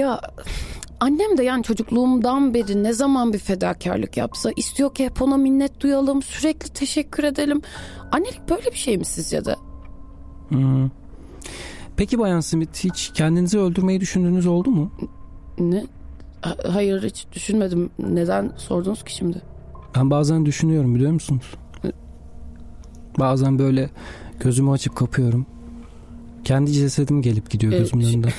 Ya annem de yani çocukluğumdan beri ne zaman bir fedakarlık yapsa istiyor ki hep ona minnet duyalım, sürekli teşekkür edelim. Annelik böyle bir şey mi sizce de? Hmm. Peki Bayan Smith hiç kendinizi öldürmeyi düşündüğünüz oldu mu? Ne? Ha- Hayır hiç düşünmedim. Neden sordunuz ki şimdi? Ben bazen düşünüyorum biliyor musunuz? Bazen böyle gözümü açıp kapıyorum. Kendi cesedim gelip gidiyor Ee, gözümün ş- önünde.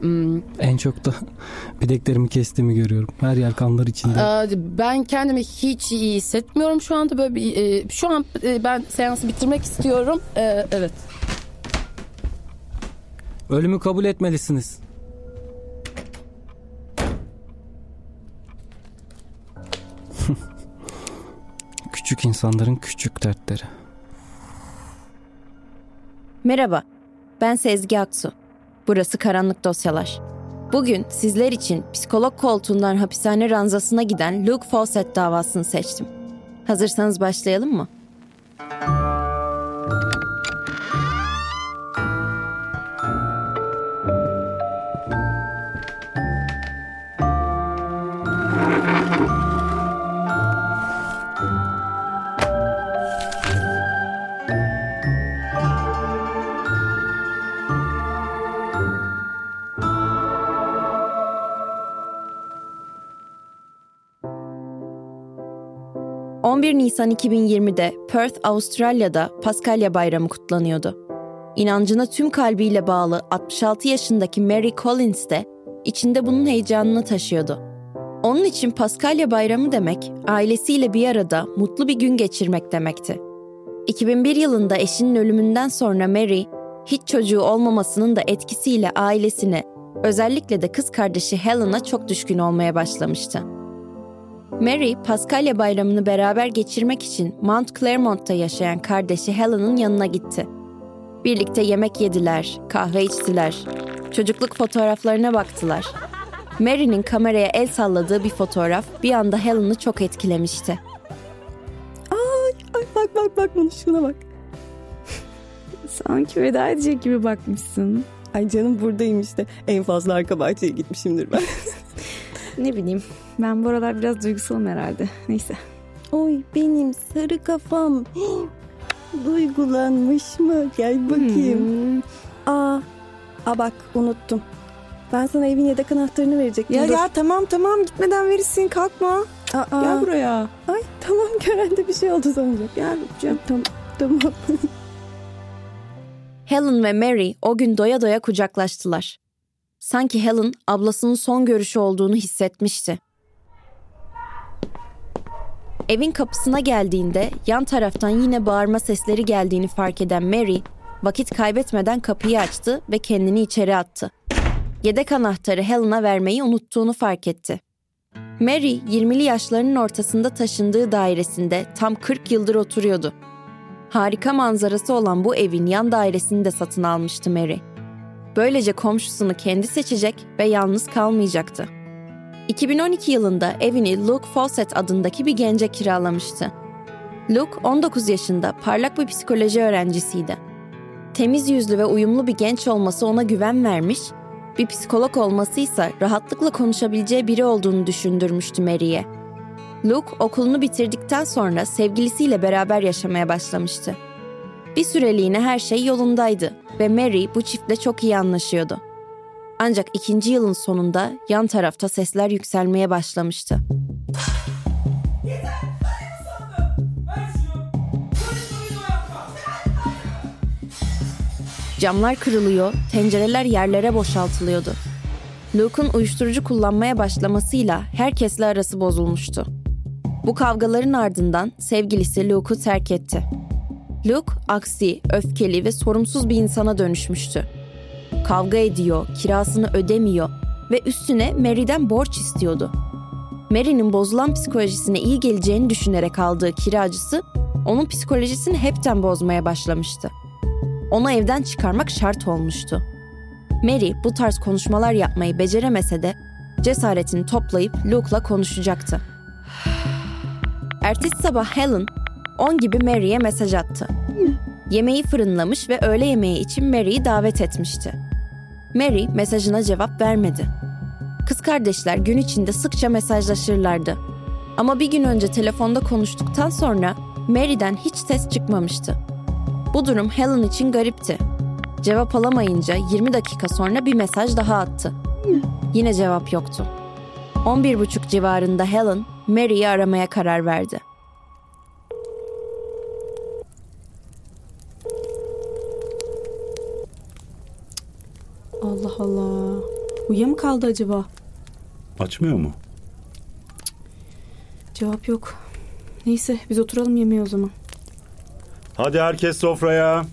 Hmm, En çok da bileklerimi kestiğimi görüyorum. Her yer kanlar içinde. Aa, Ben kendimi hiç iyi hissetmiyorum şu anda böyle bir e, şu an e, ben seansı bitirmek istiyorum. Ee, evet. Ölümü kabul etmelisiniz. küçük insanların küçük dertleri. Merhaba, ben Sezgi Aksu. Burası Karanlık Dosyalar. Bugün sizler için psikolog koltuğundan hapishane ranzasına giden Luke Fawcett davasını seçtim. Hazırsanız başlayalım mı? Nisan 2020'de Perth, Avustralya'da Paskalya Bayramı kutlanıyordu. İnancına tüm kalbiyle bağlı 66 yaşındaki Mary Collins de içinde bunun heyecanını taşıyordu. Onun için Paskalya Bayramı demek, ailesiyle bir arada mutlu bir gün geçirmek demekti. 2001 yılında eşinin ölümünden sonra Mary, hiç çocuğu olmamasının da etkisiyle ailesine, özellikle de kız kardeşi Helen'a çok düşkün olmaya başlamıştı. Mary, Paskalya bayramını beraber geçirmek için Mount Clermont'ta yaşayan kardeşi Helen'ın yanına gitti. Birlikte yemek yediler, kahve içtiler, çocukluk fotoğraflarına baktılar. Mary'nin kameraya el salladığı bir fotoğraf bir anda Helen'ı çok etkilemişti. Ay bak bak bak bana şuna bak. Sanki veda edecek gibi bakmışsın. Ay canım buradayım işte. En fazla arka bahçeye gitmişimdir ben. Ne bileyim. Ben bu aralar biraz duygusalım herhalde. Neyse. Oy benim sarı kafam. Duygulanmış mı? Gel bakayım. Hmm. Aa, aa bak unuttum. Ben sana evin yedek anahtarını verecektim. Ya Dur. ya tamam tamam gitmeden verirsin kalkma. Aa, Gel buraya. Ay tamam görende bir şey oldu sanacak. Gel Rüpcem. Tamam tamam. Helen ve Mary o gün doya doya kucaklaştılar. Sanki Helen ablasının son görüşü olduğunu hissetmişti. Evin kapısına geldiğinde yan taraftan yine bağırma sesleri geldiğini fark eden Mary, vakit kaybetmeden kapıyı açtı ve kendini içeri attı. Yedek anahtarı Helen'a vermeyi unuttuğunu fark etti. Mary, 20'li yaşlarının ortasında taşındığı dairesinde tam 40 yıldır oturuyordu. Harika manzarası olan bu evin yan dairesini de satın almıştı Mary. Böylece komşusunu kendi seçecek ve yalnız kalmayacaktı. 2012 yılında evini Luke Fawcett adındaki bir gence kiralamıştı. Luke 19 yaşında parlak bir psikoloji öğrencisiydi. Temiz yüzlü ve uyumlu bir genç olması ona güven vermiş, bir psikolog olması ise rahatlıkla konuşabileceği biri olduğunu düşündürmüştü Mary'e. Luke okulunu bitirdikten sonra sevgilisiyle beraber yaşamaya başlamıştı. Bir süreliğine her şey yolundaydı ve Mary bu çiftle çok iyi anlaşıyordu. Ancak ikinci yılın sonunda yan tarafta sesler yükselmeye başlamıştı. Camlar kırılıyor, tencereler yerlere boşaltılıyordu. Luke'un uyuşturucu kullanmaya başlamasıyla herkesle arası bozulmuştu. Bu kavgaların ardından sevgilisi Luke'u terk etti. Luke aksi, öfkeli ve sorumsuz bir insana dönüşmüştü. Kavga ediyor, kirasını ödemiyor ve üstüne Mary'den borç istiyordu. Mary'nin bozulan psikolojisine iyi geleceğini düşünerek aldığı kiracısı onun psikolojisini hepten bozmaya başlamıştı. Onu evden çıkarmak şart olmuştu. Mary bu tarz konuşmalar yapmayı beceremese de cesaretini toplayıp Luke'la konuşacaktı. Ertesi sabah Helen 10 gibi Mary'e mesaj attı. Yemeği fırınlamış ve öğle yemeği için Mary'i davet etmişti. Mary mesajına cevap vermedi. Kız kardeşler gün içinde sıkça mesajlaşırlardı. Ama bir gün önce telefonda konuştuktan sonra Mary'den hiç ses çıkmamıştı. Bu durum Helen için garipti. Cevap alamayınca 20 dakika sonra bir mesaj daha attı. Yine cevap yoktu. 11.30 civarında Helen, Mary'i aramaya karar verdi. Allah Allah. Uyuya mı kaldı acaba? Açmıyor mu? Cevap yok. Neyse biz oturalım yemeğe o zaman. Hadi herkes sofraya.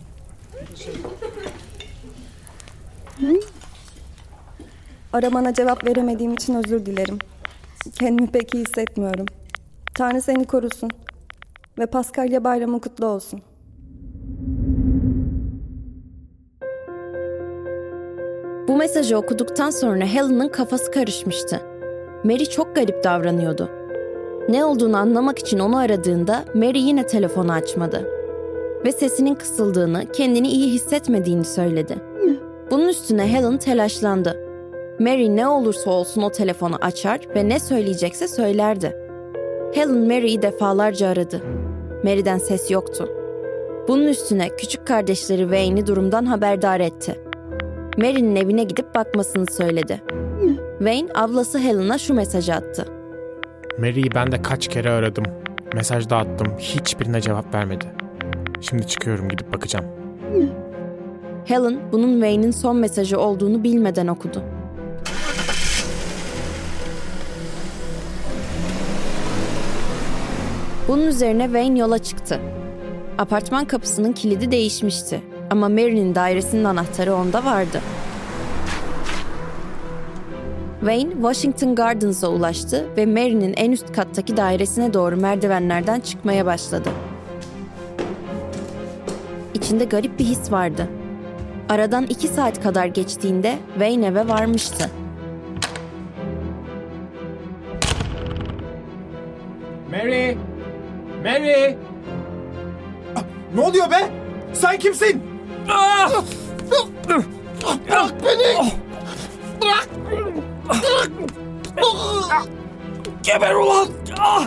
Aramana cevap veremediğim için özür dilerim. Kendimi pek iyi hissetmiyorum. Tanrı seni korusun. Ve Paskalya bayramı kutlu olsun. Bu mesajı okuduktan sonra Helen'ın kafası karışmıştı. Mary çok garip davranıyordu. Ne olduğunu anlamak için onu aradığında Mary yine telefonu açmadı. Ve sesinin kısıldığını, kendini iyi hissetmediğini söyledi. Bunun üstüne Helen telaşlandı. Mary ne olursa olsun o telefonu açar ve ne söyleyecekse söylerdi. Helen Mary'i defalarca aradı. Mary'den ses yoktu. Bunun üstüne küçük kardeşleri Wayne'i durumdan haberdar etti. Mary'nin evine gidip bakmasını söyledi. Wayne ablası Helen'a şu mesajı attı. Mary'i ben de kaç kere aradım. Mesaj da attım. Hiçbirine cevap vermedi. Şimdi çıkıyorum gidip bakacağım. Helen bunun Wayne'in son mesajı olduğunu bilmeden okudu. Bunun üzerine Wayne yola çıktı. Apartman kapısının kilidi değişmişti ama Mary'nin dairesinin anahtarı onda vardı. Wayne, Washington Gardens'a ulaştı ve Mary'nin en üst kattaki dairesine doğru merdivenlerden çıkmaya başladı. İçinde garip bir his vardı. Aradan iki saat kadar geçtiğinde Wayne eve varmıştı. Mary! Mary! Ne oluyor be? Sen kimsin? Bırak beni! Bırak! Geber ulan! Al!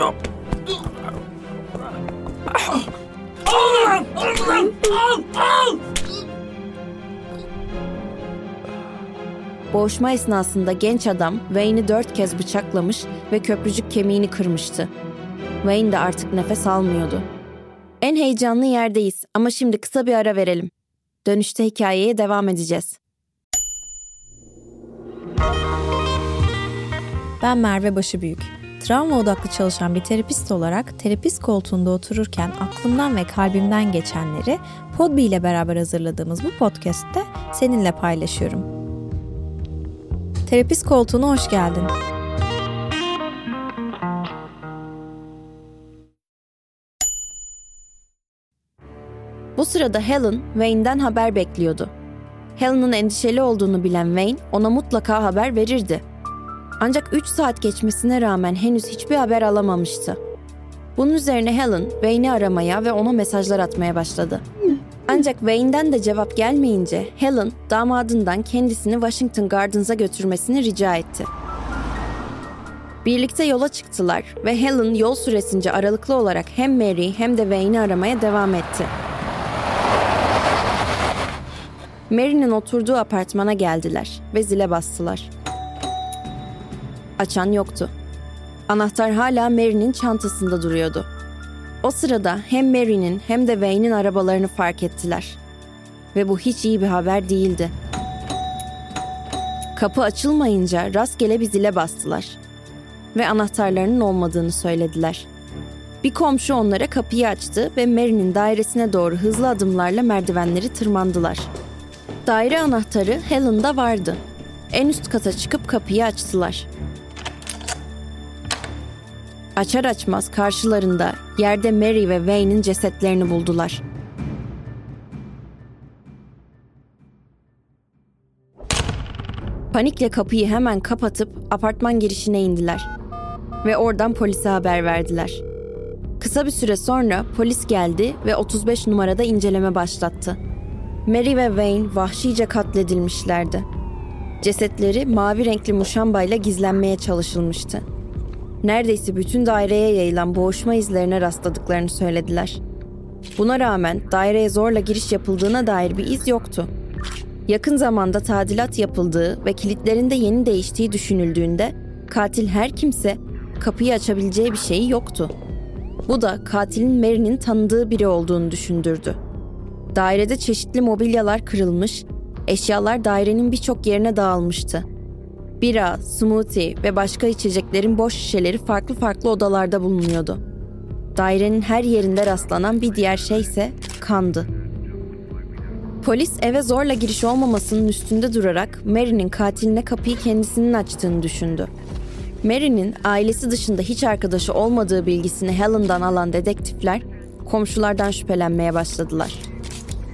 Al! Al! Al! Boğuşma esnasında genç adam Wayne'i dört kez bıçaklamış ve köprücük kemiğini kırmıştı. Wayne de artık nefes almıyordu. En heyecanlı yerdeyiz ama şimdi kısa bir ara verelim. Dönüşte hikayeye devam edeceğiz. Ben Merve Başıbüyük. Travma odaklı çalışan bir terapist olarak terapist koltuğunda otururken aklımdan ve kalbimden geçenleri Podbi ile beraber hazırladığımız bu podcast'te seninle paylaşıyorum. Terapist koltuğuna hoş geldin. Bu sırada Helen Wayne'den haber bekliyordu. Helen'ın endişeli olduğunu bilen Wayne ona mutlaka haber verirdi. Ancak 3 saat geçmesine rağmen henüz hiçbir haber alamamıştı. Bunun üzerine Helen Wayne'i aramaya ve ona mesajlar atmaya başladı. Ancak Wayne'den de cevap gelmeyince Helen damadından kendisini Washington Gardens'a götürmesini rica etti. Birlikte yola çıktılar ve Helen yol süresince aralıklı olarak hem Mary hem de Wayne'i aramaya devam etti. Mary'nin oturduğu apartmana geldiler ve zile bastılar. Açan yoktu. Anahtar hala Mary'nin çantasında duruyordu. O sırada hem Mary'nin hem de Wayne'in arabalarını fark ettiler. Ve bu hiç iyi bir haber değildi. Kapı açılmayınca rastgele bir zile bastılar. Ve anahtarlarının olmadığını söylediler. Bir komşu onlara kapıyı açtı ve Mary'nin dairesine doğru hızlı adımlarla merdivenleri tırmandılar. Daire anahtarı Helen'da vardı. En üst kata çıkıp kapıyı açtılar. Açar açmaz karşılarında yerde Mary ve Wayne'in cesetlerini buldular. Panikle kapıyı hemen kapatıp apartman girişine indiler ve oradan polise haber verdiler. Kısa bir süre sonra polis geldi ve 35 numarada inceleme başlattı. Mary ve Wayne vahşice katledilmişlerdi. Cesetleri mavi renkli muşambayla gizlenmeye çalışılmıştı. Neredeyse bütün daireye yayılan boğuşma izlerine rastladıklarını söylediler. Buna rağmen daireye zorla giriş yapıldığına dair bir iz yoktu. Yakın zamanda tadilat yapıldığı ve kilitlerinde yeni değiştiği düşünüldüğünde katil her kimse kapıyı açabileceği bir şeyi yoktu. Bu da katilin Mary'nin tanıdığı biri olduğunu düşündürdü. Dairede çeşitli mobilyalar kırılmış, eşyalar dairenin birçok yerine dağılmıştı. Bira, smoothie ve başka içeceklerin boş şişeleri farklı farklı odalarda bulunuyordu. Dairenin her yerinde rastlanan bir diğer şey ise kandı. Polis eve zorla giriş olmamasının üstünde durarak Mary'nin katiline kapıyı kendisinin açtığını düşündü. Mary'nin ailesi dışında hiç arkadaşı olmadığı bilgisini Helen'dan alan dedektifler komşulardan şüphelenmeye başladılar.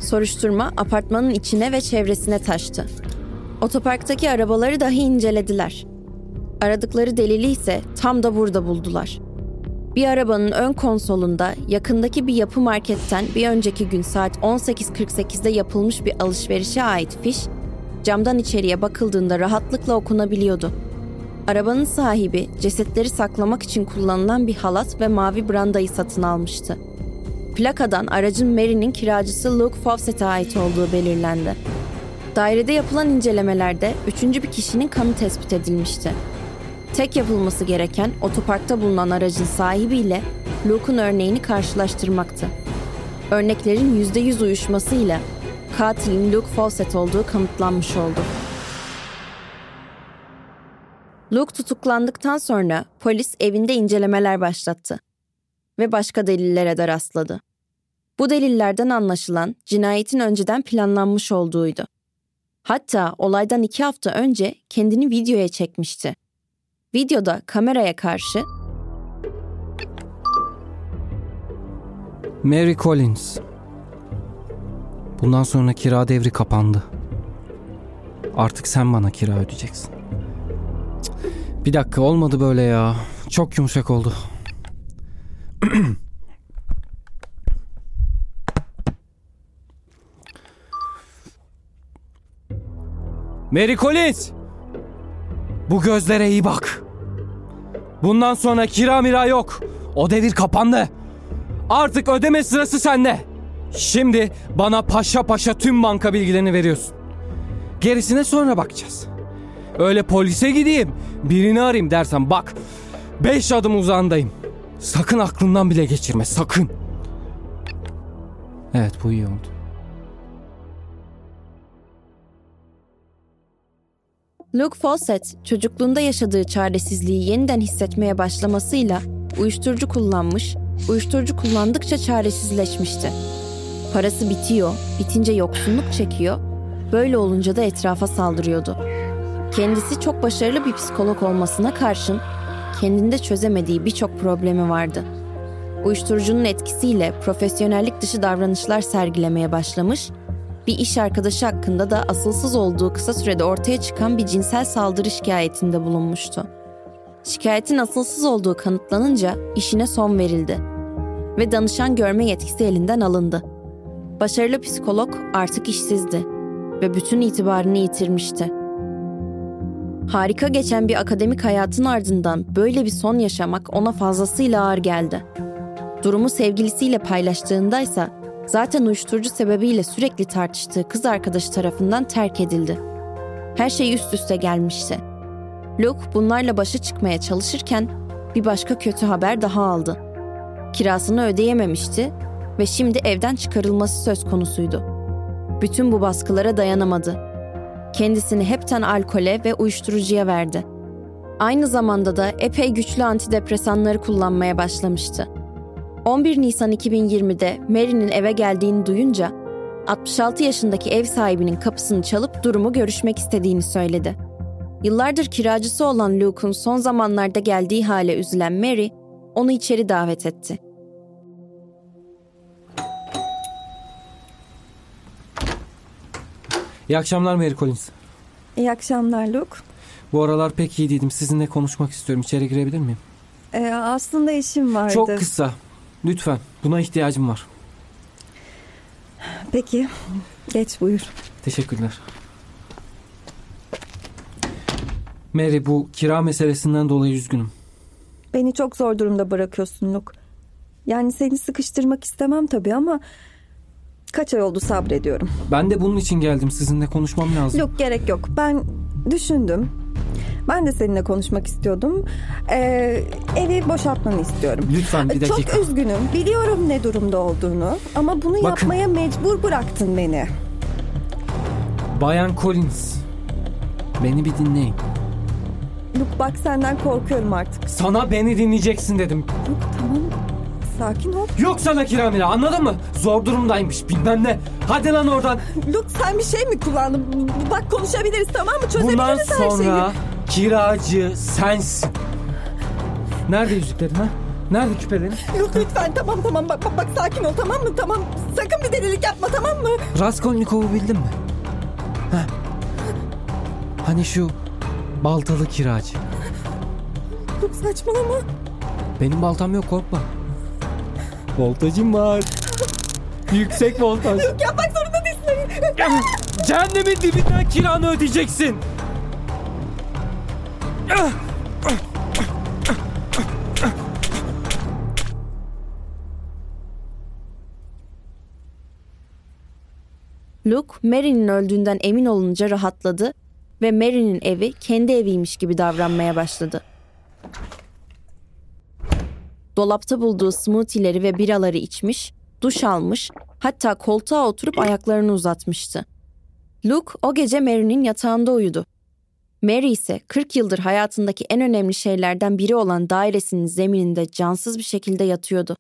Soruşturma apartmanın içine ve çevresine taştı. Otoparktaki arabaları dahi incelediler. Aradıkları delili ise tam da burada buldular. Bir arabanın ön konsolunda yakındaki bir yapı marketten bir önceki gün saat 18.48'de yapılmış bir alışverişe ait fiş, camdan içeriye bakıldığında rahatlıkla okunabiliyordu. Arabanın sahibi cesetleri saklamak için kullanılan bir halat ve mavi brandayı satın almıştı. Plakadan aracın Mary'nin kiracısı Luke Fawcett'e ait olduğu belirlendi. Dairede yapılan incelemelerde üçüncü bir kişinin kanı tespit edilmişti. Tek yapılması gereken otoparkta bulunan aracın sahibiyle Luke'un örneğini karşılaştırmaktı. Örneklerin %100 uyuşmasıyla katilin Luke Fawcett olduğu kanıtlanmış oldu. Luke tutuklandıktan sonra polis evinde incelemeler başlattı ve başka delillere de rastladı. Bu delillerden anlaşılan cinayetin önceden planlanmış olduğuydu. Hatta olaydan iki hafta önce kendini videoya çekmişti. Videoda kameraya karşı Mary Collins. Bundan sonra kira devri kapandı. Artık sen bana kira ödeyeceksin. Bir dakika olmadı böyle ya. Çok yumuşak oldu. Mary Collins! Bu gözlere iyi bak. Bundan sonra kira mira yok. O devir kapandı. Artık ödeme sırası sende. Şimdi bana paşa paşa tüm banka bilgilerini veriyorsun. Gerisine sonra bakacağız. Öyle polise gideyim, birini arayayım dersen bak. Beş adım uzağındayım. Sakın aklından bile geçirme, sakın. Evet bu iyi oldu. Luke Fawcett çocukluğunda yaşadığı çaresizliği yeniden hissetmeye başlamasıyla uyuşturucu kullanmış, uyuşturucu kullandıkça çaresizleşmişti. Parası bitiyor, bitince yoksunluk çekiyor, böyle olunca da etrafa saldırıyordu. Kendisi çok başarılı bir psikolog olmasına karşın kendinde çözemediği birçok problemi vardı. Uyuşturucunun etkisiyle profesyonellik dışı davranışlar sergilemeye başlamış, bir iş arkadaşı hakkında da asılsız olduğu kısa sürede ortaya çıkan bir cinsel saldırı şikayetinde bulunmuştu. Şikayetin asılsız olduğu kanıtlanınca işine son verildi ve danışan görme yetkisi elinden alındı. Başarılı psikolog artık işsizdi ve bütün itibarını yitirmişti. Harika geçen bir akademik hayatın ardından böyle bir son yaşamak ona fazlasıyla ağır geldi. Durumu sevgilisiyle paylaştığındaysa zaten uyuşturucu sebebiyle sürekli tartıştığı kız arkadaşı tarafından terk edildi. Her şey üst üste gelmişti. Luke bunlarla başa çıkmaya çalışırken bir başka kötü haber daha aldı. Kirasını ödeyememişti ve şimdi evden çıkarılması söz konusuydu. Bütün bu baskılara dayanamadı. Kendisini hepten alkole ve uyuşturucuya verdi. Aynı zamanda da epey güçlü antidepresanları kullanmaya başlamıştı. 11 Nisan 2020'de Mary'nin eve geldiğini duyunca 66 yaşındaki ev sahibinin kapısını çalıp durumu görüşmek istediğini söyledi. Yıllardır kiracısı olan Luke'un son zamanlarda geldiği hale üzülen Mary, onu içeri davet etti. İyi akşamlar Mary Collins. İyi akşamlar Luke. Bu aralar pek iyi değilim. Sizinle konuşmak istiyorum. İçeri girebilir miyim? Ee, aslında işim vardı. Çok kısa. Lütfen. Buna ihtiyacım var. Peki. Geç buyur. Teşekkürler. Mary bu kira meselesinden dolayı üzgünüm. Beni çok zor durumda bırakıyorsun Luke. Yani seni sıkıştırmak istemem tabii ama kaç ay oldu sabrediyorum. Ben de bunun için geldim. Sizinle konuşmam lazım. Yok gerek yok. Ben düşündüm. Ben de seninle konuşmak istiyordum. Ee, evi boşaltmanı istiyorum. Lütfen bir dakika. Çok üzgünüm. Biliyorum ne durumda olduğunu. Ama bunu Bakın. yapmaya mecbur bıraktın beni. Bayan Collins. Beni bir dinleyin. Luke bak senden korkuyorum artık. Sana beni dinleyeceksin dedim. Luke tamam. Sakin ol. Yok sana kiramira anladın mı? Zor durumdaymış bilmem ne. Hadi lan oradan. Luke sen bir şey mi kullandın? Bak konuşabiliriz tamam mı? Çözebiliriz Bundan her sonra şeyi. kiracı sensin. Nerede yüzüklerin ha? Nerede küpelerin? Luke lütfen tamam tamam bak, bak, bak sakin ol tamam mı? Tamam sakın bir delilik yapma tamam mı? Raskolnikov'u bildin mi? Heh. Hani şu baltalı kiracı. Luke saçmalama. Benim baltam yok korkma. Voltajım var. Yüksek voltaj. Luke yapmak zorunda değilsin. Cehennemin dibinden kiranı ödeyeceksin. Luke, Mary'nin öldüğünden emin olunca rahatladı ve Mary'nin evi kendi eviymiş gibi davranmaya başladı. Dolapta bulduğu smoothie'leri ve biraları içmiş, duş almış, hatta koltuğa oturup ayaklarını uzatmıştı. Luke o gece Mary'nin yatağında uyudu. Mary ise 40 yıldır hayatındaki en önemli şeylerden biri olan dairesinin zemininde cansız bir şekilde yatıyordu.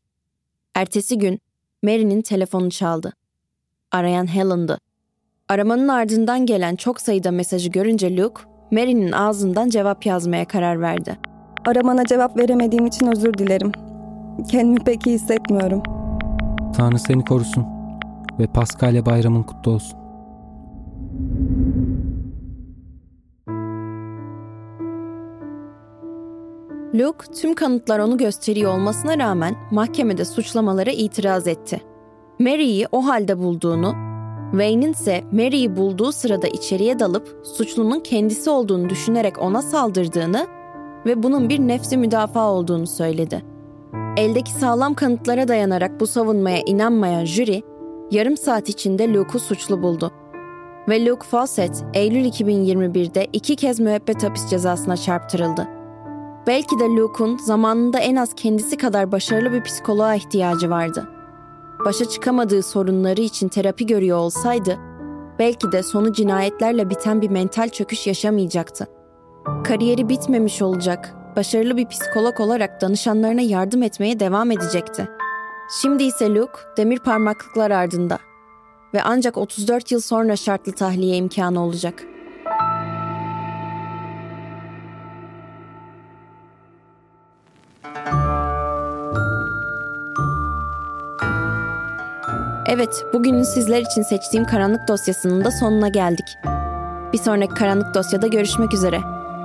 Ertesi gün Mary'nin telefonu çaldı. Arayan Helen'dı. Aramanın ardından gelen çok sayıda mesajı görünce Luke, Mary'nin ağzından cevap yazmaya karar verdi. Aramana cevap veremediğim için özür dilerim. Kendimi pek iyi hissetmiyorum. Tanrı seni korusun ve Paskalya bayramın kutlu olsun. Luke tüm kanıtlar onu gösteriyor olmasına rağmen mahkemede suçlamalara itiraz etti. Mary'i o halde bulduğunu, Wayne'in ise Mary'i bulduğu sırada içeriye dalıp suçlunun kendisi olduğunu düşünerek ona saldırdığını ve bunun bir nefsi müdafaa olduğunu söyledi. Eldeki sağlam kanıtlara dayanarak bu savunmaya inanmayan jüri, yarım saat içinde Luke'u suçlu buldu. Ve Luke Fawcett, Eylül 2021'de iki kez müebbet hapis cezasına çarptırıldı. Belki de Luke'un zamanında en az kendisi kadar başarılı bir psikoloğa ihtiyacı vardı. Başa çıkamadığı sorunları için terapi görüyor olsaydı, belki de sonu cinayetlerle biten bir mental çöküş yaşamayacaktı. Kariyeri bitmemiş olacak, başarılı bir psikolog olarak danışanlarına yardım etmeye devam edecekti. Şimdi ise Luke demir parmaklıklar ardında ve ancak 34 yıl sonra şartlı tahliye imkanı olacak. Evet, bugünün sizler için seçtiğim karanlık dosyasının da sonuna geldik. Bir sonraki karanlık dosyada görüşmek üzere.